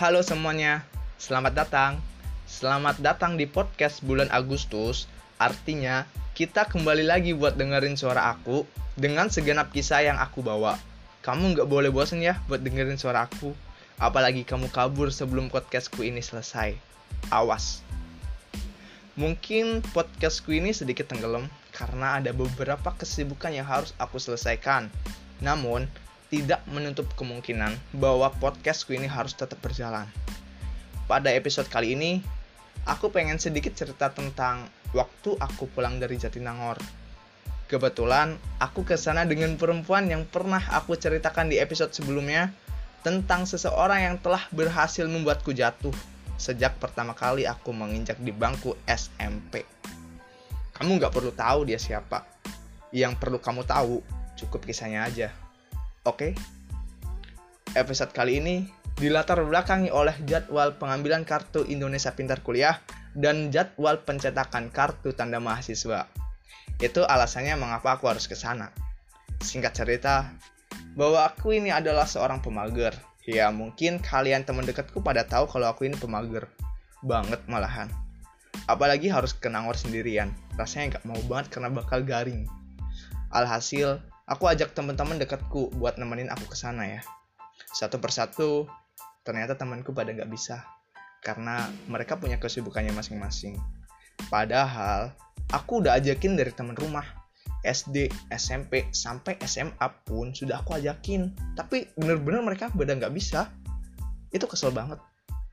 Halo semuanya, selamat datang. Selamat datang di podcast bulan Agustus. Artinya, kita kembali lagi buat dengerin suara aku dengan segenap kisah yang aku bawa. Kamu nggak boleh bosan ya buat dengerin suara aku. Apalagi kamu kabur sebelum podcastku ini selesai. Awas. Mungkin podcastku ini sedikit tenggelam karena ada beberapa kesibukan yang harus aku selesaikan. Namun, tidak menutup kemungkinan bahwa podcastku ini harus tetap berjalan. Pada episode kali ini, aku pengen sedikit cerita tentang waktu aku pulang dari Jatinangor. Kebetulan, aku ke sana dengan perempuan yang pernah aku ceritakan di episode sebelumnya tentang seseorang yang telah berhasil membuatku jatuh sejak pertama kali aku menginjak di bangku SMP. Kamu nggak perlu tahu dia siapa. Yang perlu kamu tahu, cukup kisahnya aja. Oke? Episode kali ini dilatar belakangi oleh jadwal pengambilan kartu Indonesia Pintar Kuliah dan jadwal pencetakan kartu tanda mahasiswa. Itu alasannya mengapa aku harus ke sana. Singkat cerita, bahwa aku ini adalah seorang pemager. Ya mungkin kalian teman dekatku pada tahu kalau aku ini pemager. Banget malahan. Apalagi harus ke Nangor sendirian. Rasanya nggak mau banget karena bakal garing. Alhasil, aku ajak teman-teman dekatku buat nemenin aku ke sana ya. Satu persatu, ternyata temanku pada nggak bisa karena mereka punya kesibukannya masing-masing. Padahal aku udah ajakin dari teman rumah. SD, SMP, sampai SMA pun sudah aku ajakin. Tapi bener-bener mereka pada nggak bisa. Itu kesel banget.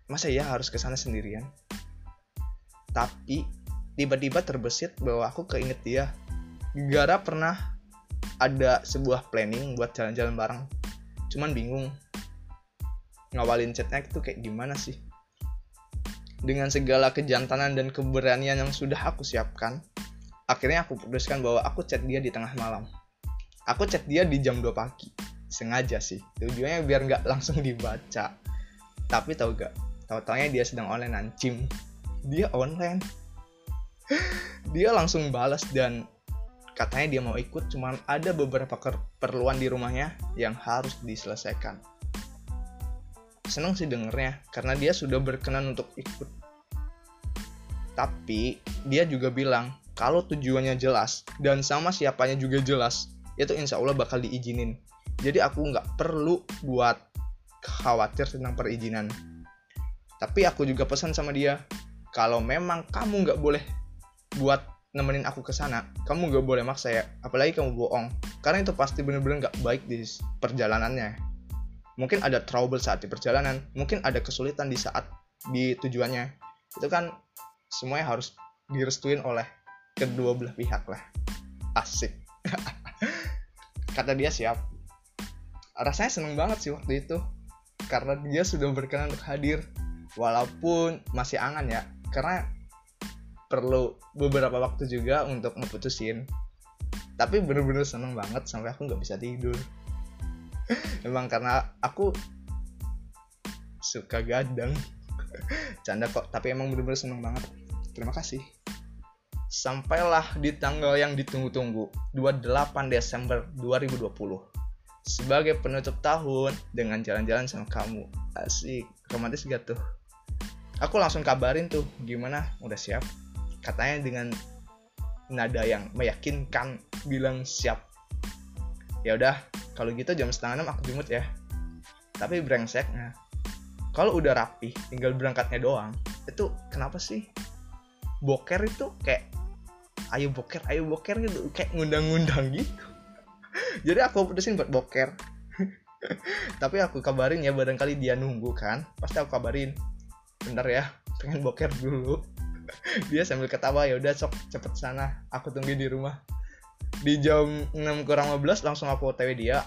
Masa ya harus ke sana sendirian? Tapi tiba-tiba terbesit bahwa aku keinget dia. Gara pernah ada sebuah planning buat jalan-jalan bareng. Cuman bingung ngawalin chatnya itu kayak gimana sih. Dengan segala kejantanan dan keberanian yang sudah aku siapkan akhirnya aku putuskan bahwa aku chat dia di tengah malam. Aku chat dia di jam 2 pagi. Sengaja sih. Tujuannya biar nggak langsung dibaca. Tapi tau gak tau taunya dia sedang online nancim dia online. Dia langsung balas dan katanya dia mau ikut cuman ada beberapa keperluan di rumahnya yang harus diselesaikan. Seneng sih dengernya karena dia sudah berkenan untuk ikut. Tapi dia juga bilang kalau tujuannya jelas dan sama siapanya juga jelas itu insya Allah bakal diizinin. Jadi aku nggak perlu buat khawatir tentang perizinan. Tapi aku juga pesan sama dia kalau memang kamu nggak boleh buat nemenin aku ke sana, kamu gak boleh maksa ya. Apalagi kamu bohong. Karena itu pasti bener-bener gak baik di perjalanannya. Mungkin ada trouble saat di perjalanan, mungkin ada kesulitan di saat di tujuannya. Itu kan semuanya harus direstuin oleh kedua belah pihak lah. Asik. Kata dia siap. Rasanya seneng banget sih waktu itu. Karena dia sudah berkenan untuk hadir. Walaupun masih angan ya. Karena perlu beberapa waktu juga untuk ngeputusin tapi bener-bener seneng banget sampai aku nggak bisa tidur. Emang karena aku suka gadang. Canda kok tapi emang bener-bener seneng banget. Terima kasih. Sampailah di tanggal yang ditunggu-tunggu 28 Desember 2020 sebagai penutup tahun dengan jalan-jalan sama kamu. Asik romantis gak tuh? Aku langsung kabarin tuh gimana? Udah siap katanya dengan nada yang meyakinkan bilang siap. Ya udah kalau gitu jam setengah enam aku jemput ya. Tapi brengseknya kalau udah rapi tinggal berangkatnya doang itu kenapa sih? Boker itu kayak ayo boker ayo boker gitu. Kayak ngundang-ngundang gitu. Jadi aku putusin buat boker. Tapi aku kabarin ya barangkali dia nunggu kan pasti aku kabarin. Bentar ya pengen boker dulu dia sambil ketawa ya udah sok cepet sana. Aku tunggu di rumah. Di jam 6 kurang 15 langsung aku otw dia.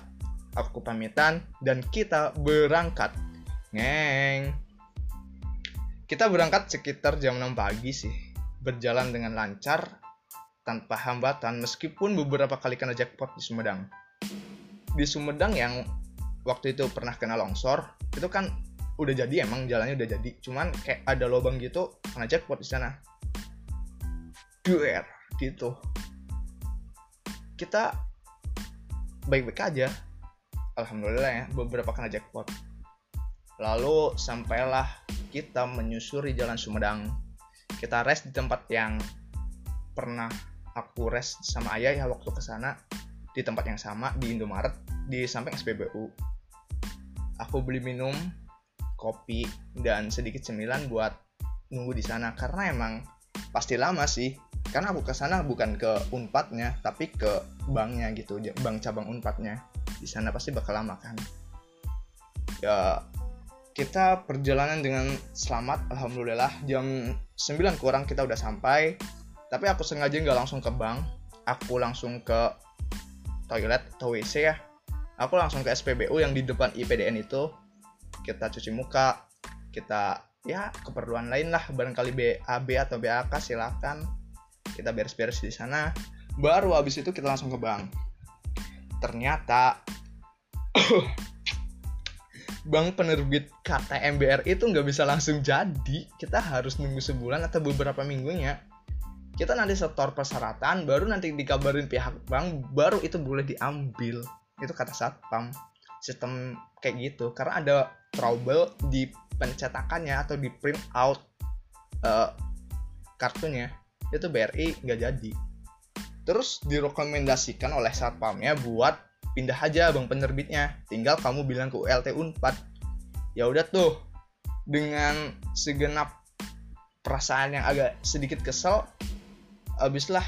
Aku pamitan dan kita berangkat. Ngeng. Kita berangkat sekitar jam 6 pagi sih. Berjalan dengan lancar tanpa hambatan meskipun beberapa kali kena jackpot di Sumedang. Di Sumedang yang waktu itu pernah kena longsor itu kan udah jadi emang jalannya udah jadi. Cuman kayak ada lubang gitu kena jackpot di sana. Duer gitu. Kita baik-baik aja. Alhamdulillah ya beberapa kena jackpot lalu sampailah kita menyusuri jalan Sumedang. Kita rest di tempat yang pernah aku rest sama ayah ya waktu ke sana. Di tempat yang sama di Indomaret di samping SPBU aku beli minum kopi dan sedikit cemilan buat nunggu di sana. Karena emang pasti lama sih. Karena aku ke sana bukan ke unpadnya tapi ke banknya gitu. Bank cabang unpadnya di sana pasti bakal lama kan. Ya kita perjalanan dengan selamat alhamdulillah. Jam 9 kurang kita udah sampai. Tapi aku sengaja nggak langsung ke bank. Aku langsung ke toilet atau WC ya. Aku langsung ke SPBU yang di depan IPDN itu kita cuci muka kita ya keperluan lain lah barangkali BAB atau BAK silakan. Kita beres-beres di sana. Baru habis itu kita langsung ke bank. Ternyata bank penerbit KTMBR itu nggak bisa langsung jadi. Kita harus nunggu sebulan atau beberapa minggunya. Kita nanti setor persyaratan baru nanti dikabarin pihak bank baru itu boleh diambil. Itu kata satpam. Sistem kayak gitu. Karena ada trouble di pencetakannya atau di print out uh, kartunya. Itu BRI nggak jadi. Terus direkomendasikan oleh satpamnya buat pindah aja bang penerbitnya. Tinggal kamu bilang ke ULT Unpad. Ya udah tuh dengan segenap perasaan yang agak sedikit kesel abislah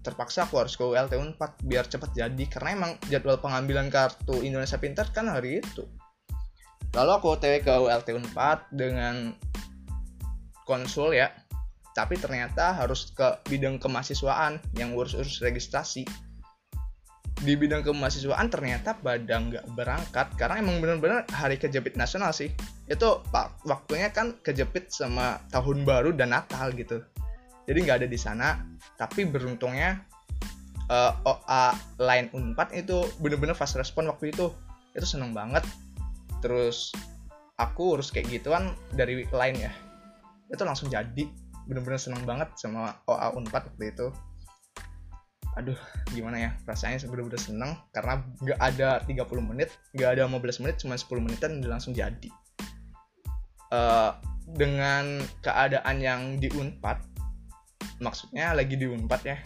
terpaksa aku harus ke ULT 4 biar cepat jadi karena emang jadwal pengambilan kartu Indonesia Pintar kan hari itu. Lalu aku OTW ke ULT 4 dengan konsul ya. Tapi ternyata harus ke bidang kemahasiswaan yang urus-urus registrasi. Di bidang kemahasiswaan ternyata pada nggak berangkat karena emang bener-bener hari kejepit nasional sih. Itu pak waktunya kan kejepit sama tahun baru dan Natal gitu jadi nggak ada di sana tapi beruntungnya uh, eh, OA line Unpad itu bener-bener fast respon waktu itu. Itu seneng banget. Terus aku urus kayak gituan dari line ya. Itu langsung jadi. Bener-bener seneng banget sama OA Unpad waktu itu. Aduh gimana ya? Rasanya bener-bener seneng karena nggak ada 30 menit nggak ada 15 menit cuma 10 menitan udah langsung jadi. Uh, dengan keadaan yang di Unpad maksudnya lagi di Unpad ya.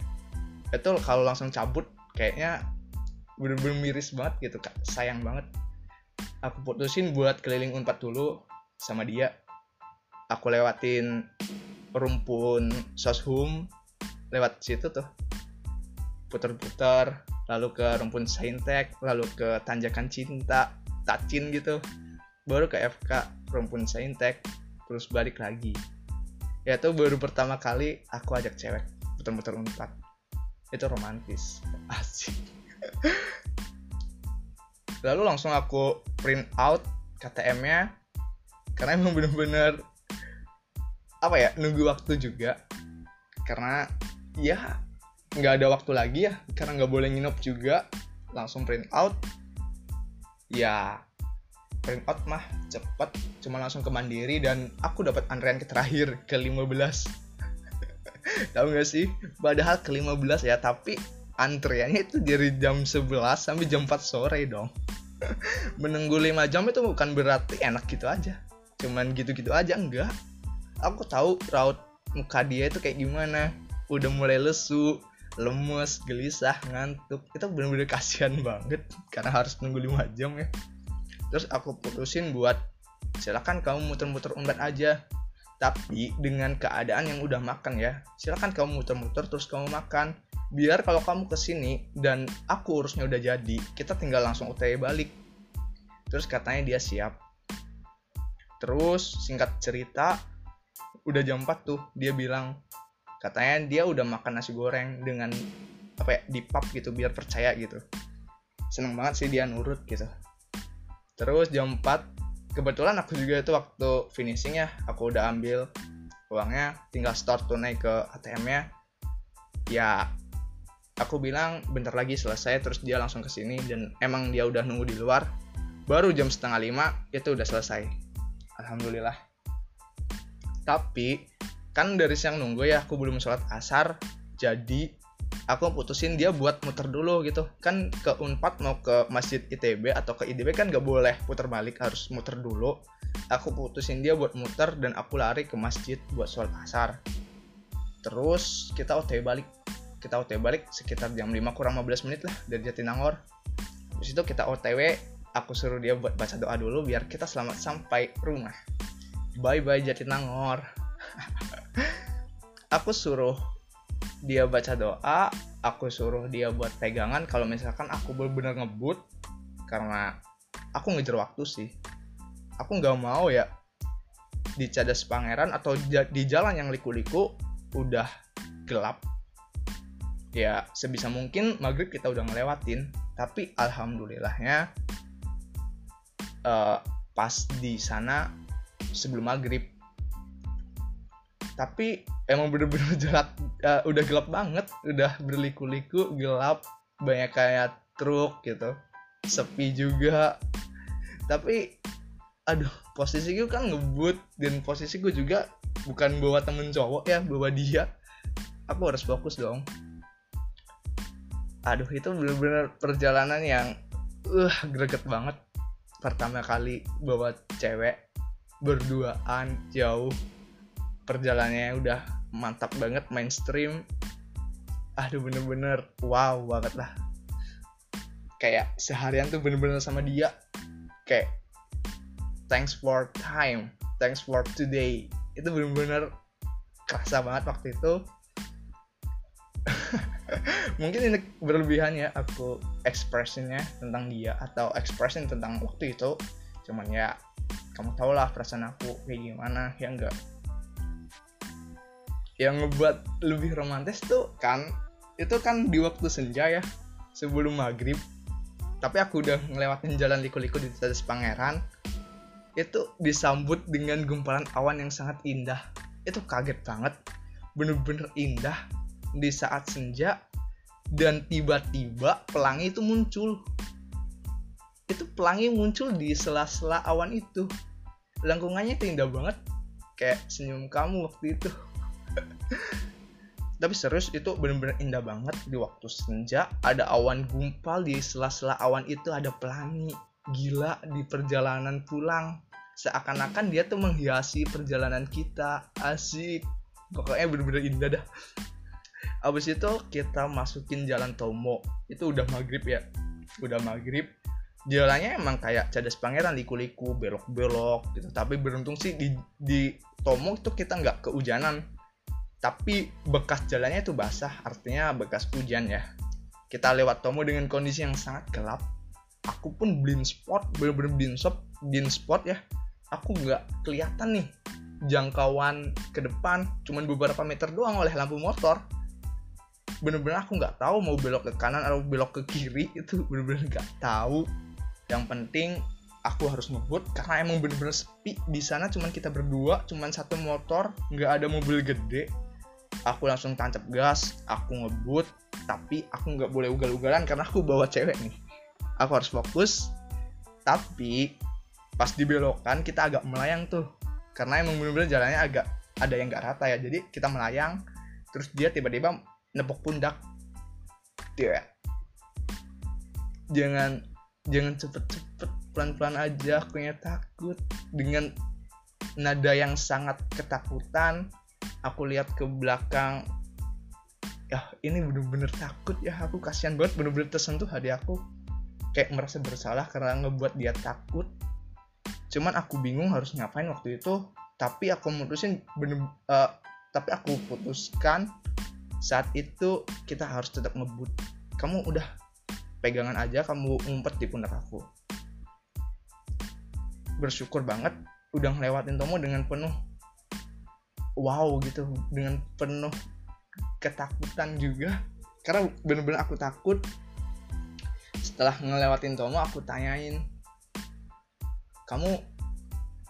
Itu kalau langsung cabut kayaknya bener-bener miris banget gitu kak. Sayang banget. Aku putusin buat keliling Unpad dulu sama dia. Aku lewatin rumpun soshum lewat situ tuh. Putar-putar lalu ke rumpun saintek lalu ke tanjakan cinta tacin gitu. Baru ke FK rumpun saintek terus balik lagi ya itu baru pertama kali aku ajak cewek muter-muter unpad itu romantis. Asik. Lalu langsung aku print out KTM-nya karena emang bener-bener apa ya nunggu waktu juga. Karena ya nggak ada waktu lagi ya karena nggak boleh nginep juga. Langsung print out. Ya print out mah cepet cuma langsung ke mandiri dan aku dapat antrean ke terakhir ke 15 tahu gak sih? Padahal ke 15 ya tapi antreannya itu dari jam 11 sampai jam 4 sore dong. Menunggu 5 jam itu bukan berarti enak gitu aja. Cuman gitu-gitu aja enggak. Aku tahu raut muka dia itu kayak gimana. Udah mulai lesu lemes gelisah ngantuk. Itu bener-bener kasihan banget karena harus nunggu 5 jam ya terus aku putusin buat silakan kamu muter-muter umbat aja. Tapi dengan keadaan yang udah makan ya silakan kamu muter-muter terus kamu makan. Biar kalau kamu ke sini dan aku urusnya udah jadi kita tinggal langsung UTW balik. Terus katanya dia siap. Terus singkat cerita udah jam 4 tuh dia bilang katanya dia udah makan nasi goreng dengan apa ya di pub gitu biar percaya gitu. Seneng banget sih dia nurut gitu terus jam 4 kebetulan aku juga itu waktu finishing ya aku udah ambil uangnya tinggal store tunai ke ATM nya ya aku bilang bentar lagi selesai terus dia langsung ke sini dan emang dia udah nunggu di luar. Baru jam setengah lima itu udah selesai. Alhamdulillah. Tapi kan dari siang nunggu ya aku belum sholat asar jadi aku putusin dia buat muter dulu gitu. Kan ke unpad mau ke masjid itb atau ke idb kan gak boleh putar balik harus muter dulu. Aku putusin dia buat muter dan aku lari ke masjid buat sholat asar. Terus kita otw balik. Kita otw balik sekitar jam 5 kurang 15 menit lah dari Jatinangor. Habis itu kita otw aku suruh dia buat baca doa dulu biar kita selamat sampai rumah. Bye bye Jatinangor. Aku suruh dia baca doa aku suruh dia buat pegangan. Kalau misalkan aku benar-benar ngebut karena aku ngejar waktu sih. Aku nggak mau ya di cadas pangeran atau di jalan yang liku-liku udah gelap. Ya sebisa mungkin maghrib kita udah ngelewatin. Tapi alhamdulillahnya uh, pas di sana sebelum maghrib tapi emang bener-bener gelap uh, udah gelap banget udah berliku-liku gelap banyak kayak truk gitu sepi juga. Tapi aduh posisi gue kan ngebut dan posisi gue juga bukan bawa temen cowok ya bawa dia. Aku harus fokus dong. Aduh itu bener-bener perjalanan yang uh greget banget. Pertama kali bawa cewek berduaan jauh perjalanannya udah mantap banget mainstream. Aduh bener-bener wow banget lah. Kayak seharian tuh bener-bener sama dia. Kayak thanks for time thanks for today. Itu bener-bener kerasa banget waktu itu. Mungkin ini berlebihan ya aku expressionnya tentang dia atau expression tentang waktu itu. Cuman ya kamu tau lah perasaan aku kayak gimana ya enggak yang ngebuat lebih romantis tuh kan itu kan di waktu senja ya sebelum maghrib. Tapi aku udah ngelewatin jalan liku-liku di atas pangeran itu disambut dengan gumpalan awan yang sangat indah. Itu kaget banget bener-bener indah di saat senja dan tiba-tiba pelangi itu muncul. Itu pelangi muncul di sela-sela awan itu. Lengkungannya itu indah banget kayak senyum kamu waktu itu tapi serius itu bener-bener indah banget di waktu senja. Ada awan gumpal di sela-sela awan itu ada pelangi. Gila di perjalanan pulang. Seakan-akan dia tuh menghiasi perjalanan kita. Asik. Pokoknya bener-bener indah dah. Abis itu kita masukin jalan Tomo. Itu udah maghrib ya. Udah maghrib. Jalannya emang kayak cadas pangeran liku-liku belok-belok gitu. Tapi beruntung sih di di Tomo itu kita nggak kehujanan tapi bekas jalannya itu basah artinya bekas hujan ya. Kita lewat Tomo dengan kondisi yang sangat gelap. Aku pun blind spot bener-bener blind spot blind spot ya. Aku nggak kelihatan nih jangkauan ke depan cuman beberapa meter doang oleh lampu motor. Bener-bener aku nggak tahu mau belok ke kanan atau belok ke kiri itu bener-bener nggak tahu. Yang penting aku harus ngebut karena emang bener-bener sepi di sana. Cuman kita berdua cuman satu motor nggak ada mobil gede aku langsung tancap gas aku ngebut tapi aku nggak boleh ugal-ugalan karena aku bawa cewek nih. Aku harus fokus tapi pas dibelokan kita agak melayang tuh. Karena emang bener-bener jalannya agak ada yang gak rata ya. Jadi kita melayang terus dia tiba-tiba nepok pundak. Dia jangan jangan cepet-cepet pelan-pelan aja. Aku takut. Dengan nada yang sangat ketakutan aku lihat ke belakang ya ini bener-bener takut ya aku kasihan banget bener-bener tersentuh hati aku. Kayak merasa bersalah karena ngebuat dia takut. Cuman aku bingung harus ngapain waktu itu tapi aku mutusin bener uh, tapi aku putuskan saat itu kita harus tetap ngebut. Kamu udah pegangan aja kamu ngumpet di pundak aku. Bersyukur banget udah ngelewatin Tomo dengan penuh wow gitu dengan penuh ketakutan juga. Karena bener-bener aku takut setelah ngelewatin Tomo aku tanyain kamu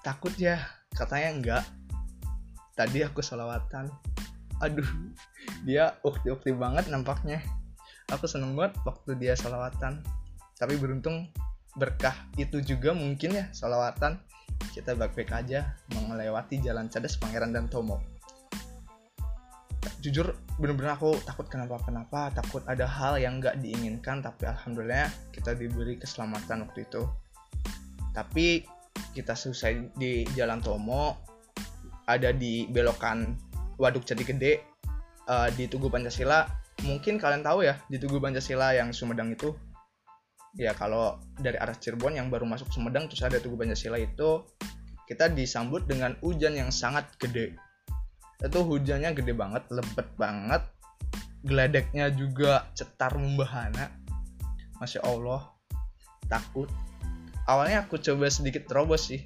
takut ya? Katanya enggak. Tadi aku salawatan aduh dia ukti-ukti banget nampaknya. Aku seneng banget waktu dia salawatan tapi beruntung berkah itu juga mungkin ya salawatan kita baik-baik aja melewati jalan cadas pangeran dan tomo. Jujur bener-bener aku takut kenapa-kenapa takut ada hal yang nggak diinginkan tapi alhamdulillah kita diberi keselamatan waktu itu. Tapi kita selesai di Jalan Tomo ada di belokan Waduk Jati Gede uh, di Tugu Pancasila. Mungkin kalian tahu ya di Tugu Pancasila yang Sumedang itu ya kalau dari arah Cirebon yang baru masuk Sumedang terus ada Tugu Pancasila itu kita disambut dengan hujan yang sangat gede. Itu hujannya gede banget lebet banget. Geledeknya juga cetar membahana. Masya allah takut. Awalnya aku coba sedikit terobos sih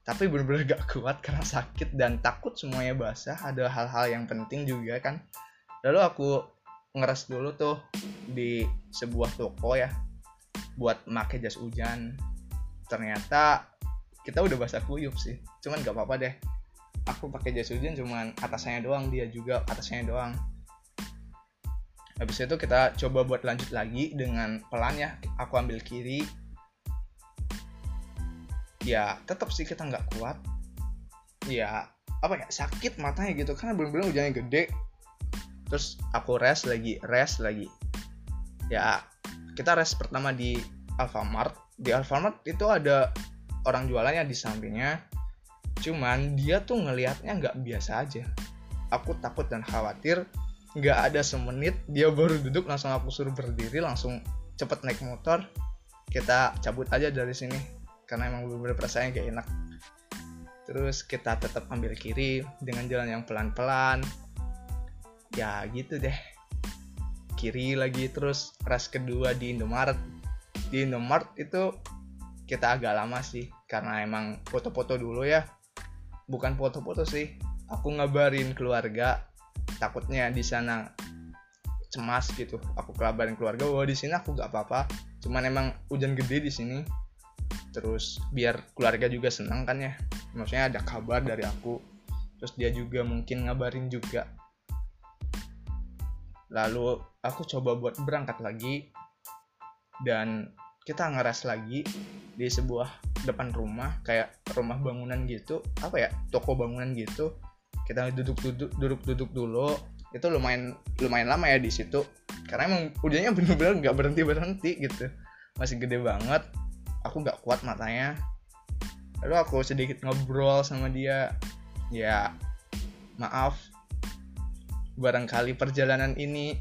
tapi bener-bener gak kuat karena sakit dan takut semuanya basah. Ada hal-hal yang penting juga kan. Lalu aku ngeres dulu tuh di sebuah toko ya buat make jas hujan. Ternyata kita udah basah kuyup sih. Cuman gak apa-apa deh. Aku pakai jas hujan cuman atasnya doang dia juga atasnya doang. Habis itu kita coba buat lanjut lagi dengan pelan ya. Aku ambil kiri. Ya tetap sih kita nggak kuat. Ya apa ya sakit matanya gitu karena belum-belum hujannya gede. Terus aku rest lagi rest lagi. Ya kita rest pertama di Alfamart. Di Alfamart itu ada orang jualannya di sampingnya. Cuman dia tuh ngelihatnya nggak biasa aja. Aku takut dan khawatir nggak ada semenit dia baru duduk langsung aku suruh berdiri langsung cepet naik motor. Kita cabut aja dari sini karena emang beberapa perasaannya gak enak. Terus kita tetap ambil kiri dengan jalan yang pelan-pelan. Ya gitu deh kiri lagi terus ras kedua di Indomaret. Di Indomaret itu kita agak lama sih karena emang foto-foto dulu ya. Bukan foto-foto sih aku ngabarin keluarga takutnya di sana cemas gitu. Aku kabarin keluarga bahwa di sini aku gak apa-apa cuman emang hujan gede di sini. Terus biar keluarga juga senang kan ya. Maksudnya ada kabar dari aku. Terus dia juga mungkin ngabarin juga lalu aku coba buat berangkat lagi. Dan kita ngeras lagi di sebuah depan rumah kayak rumah bangunan gitu. Apa ya? Toko bangunan gitu. Kita duduk duduk duduk duduk dulu. Itu lumayan lumayan lama ya di situ. Karena emang hujannya bener-bener nggak berhenti berhenti gitu. Masih gede banget. Aku nggak kuat matanya. Lalu aku sedikit ngobrol sama dia. Ya maaf barangkali perjalanan ini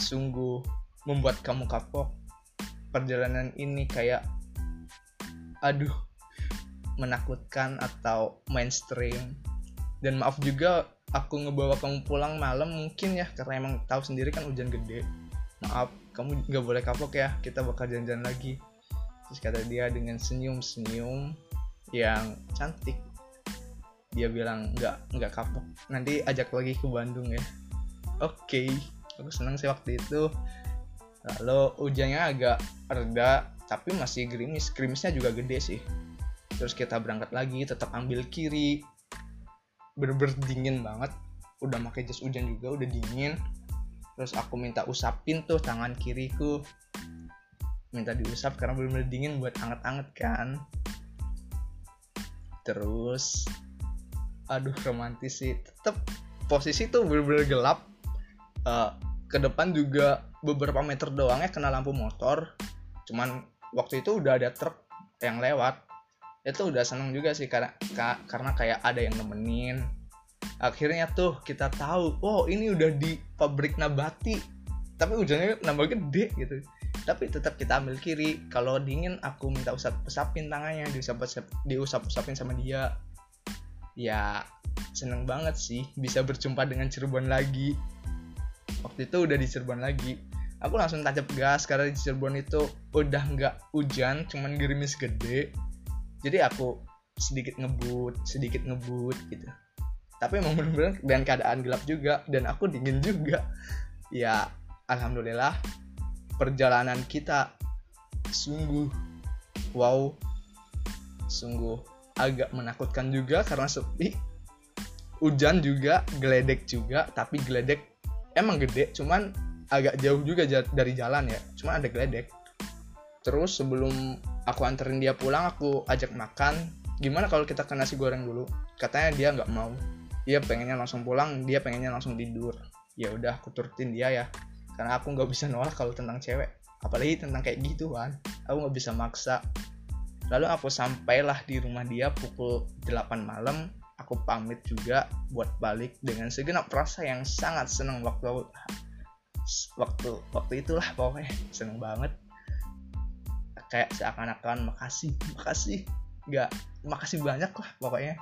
sungguh membuat kamu kapok. Perjalanan ini kayak aduh menakutkan atau mainstream. Dan maaf juga aku ngebawa kamu pulang malam mungkin ya karena emang tahu sendiri kan hujan gede. Maaf kamu nggak boleh kapok ya kita bakal jalan-jalan lagi. Terus kata dia dengan senyum-senyum yang cantik dia bilang nggak nggak kapok. Nanti ajak lagi ke Bandung ya. Oke okay. aku senang sih waktu itu. Lalu hujannya agak reda tapi masih gerimis. Gerimisnya juga gede sih. Terus kita berangkat lagi tetap ambil kiri. Bener-bener dingin banget. Udah pakai jas hujan juga udah dingin. Terus aku minta usapin tuh tangan kiriku. Minta diusap karena bener-bener dingin buat anget-anget kan. Terus aduh romantis sih. Tetap posisi tuh bener-bener gelap. Uh, ke depan juga beberapa meter doang ya kena lampu motor. Cuman waktu itu udah ada truk yang lewat. Itu udah seneng juga sih karena karena kayak ada yang nemenin. Akhirnya tuh kita tahu oh ini udah di pabrik nabati. Tapi hujannya nambah gede gitu. Tapi tetap kita ambil kiri. Kalau dingin aku minta usap usapin tangannya diusap diusap usapin sama dia ya seneng banget sih bisa berjumpa dengan Cirebon lagi. Waktu itu udah di Cirebon lagi. Aku langsung tancap gas karena di Cirebon itu udah nggak hujan cuman gerimis gede. Jadi aku sedikit ngebut sedikit ngebut gitu. Tapi emang bener-bener dengan keadaan gelap juga dan aku dingin juga. Ya alhamdulillah perjalanan kita sungguh wow. Sungguh agak menakutkan juga karena sepi. Hujan juga geledek juga tapi geledek emang gede cuman agak jauh juga dari jalan ya. Cuma ada geledek. Terus sebelum aku anterin dia pulang aku ajak makan. Gimana kalau kita ke nasi goreng dulu? Katanya dia nggak mau. Dia pengennya langsung pulang dia pengennya langsung tidur. Ya udah aku turutin dia ya. Karena aku nggak bisa nolak kalau tentang cewek. Apalagi tentang kayak gitu kan aku nggak bisa maksa lalu aku sampailah di rumah dia pukul 8 malam aku pamit juga buat balik dengan segenap rasa yang sangat senang waktu waktu waktu itulah pokoknya seneng banget. Kayak seakan-akan makasih makasih nggak makasih banyak lah pokoknya.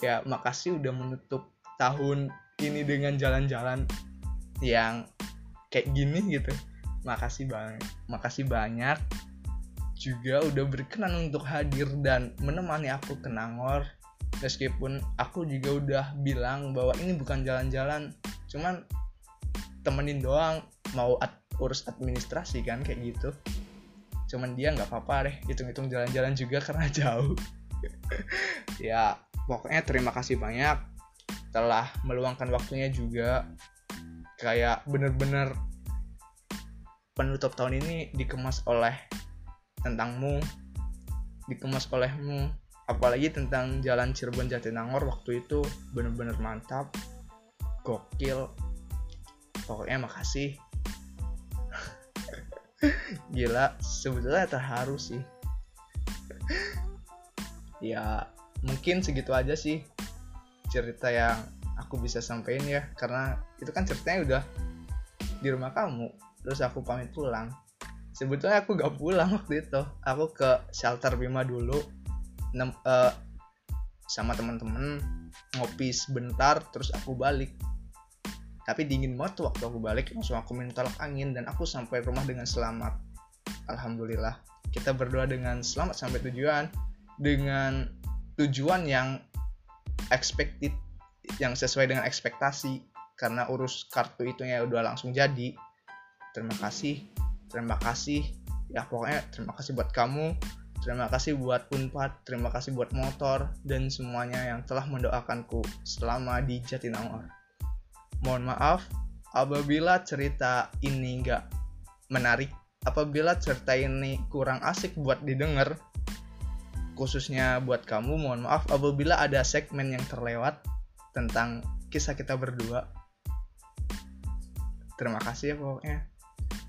Ya makasih udah menutup tahun ini dengan jalan-jalan yang kayak gini gitu. Makasih banget makasih banyak juga udah berkenan untuk hadir dan menemani aku ke Nangor. Meskipun aku juga udah bilang bahwa ini bukan jalan-jalan cuman temenin doang mau ad urus administrasi kan kayak gitu. Cuman dia nggak apa-apa deh hitung-hitung jalan-jalan juga karena jauh. Ya pokoknya terima kasih banyak telah meluangkan waktunya juga. Kayak bener-bener penutup tahun ini dikemas oleh tentangmu dikemas olehmu. Apalagi tentang jalan Cirebon Jatinangor waktu itu bener-bener mantap gokil. Pokoknya makasih. Gila sebetulnya terharu sih. Ya mungkin segitu aja sih cerita yang aku bisa sampaikan ya. Karena itu kan ceritanya udah di rumah kamu terus aku pamit pulang sebetulnya aku gak pulang waktu itu. Aku ke shelter Bima dulu nem, uh, sama teman-teman ngopi sebentar terus aku balik. Tapi dingin banget waktu aku balik langsung aku minta tolak angin dan aku sampai rumah dengan selamat. Alhamdulillah. Kita berdoa dengan selamat sampai tujuan. Dengan tujuan yang expected yang sesuai dengan ekspektasi. Karena urus kartu itu ya udah langsung jadi. Terima kasih terima kasih. Ya pokoknya terima kasih buat kamu. Terima kasih buat Unpad. Terima kasih buat motor dan semuanya yang telah mendoakanku selama di Jatinangor. Mohon maaf apabila cerita ini nggak menarik, apabila cerita ini kurang asik buat didengar, khususnya buat kamu, mohon maaf apabila ada segmen yang terlewat tentang kisah kita berdua. Terima kasih ya pokoknya.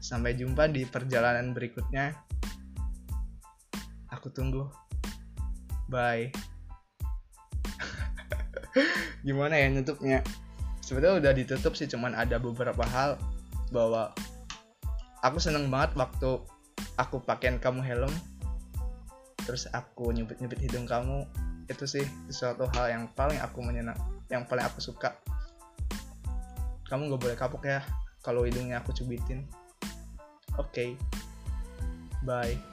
Sampai jumpa di perjalanan berikutnya. Aku tunggu. Bye. Gimana ya nutupnya? sebetulnya udah ditutup sih cuman ada beberapa hal bahwa aku seneng banget waktu aku pakaian kamu helm terus aku nyebut hidung kamu itu sih sesuatu hal yang paling aku menyenang yang paling aku suka kamu gak boleh kapok ya kalau hidungnya aku cubitin oke okay. bye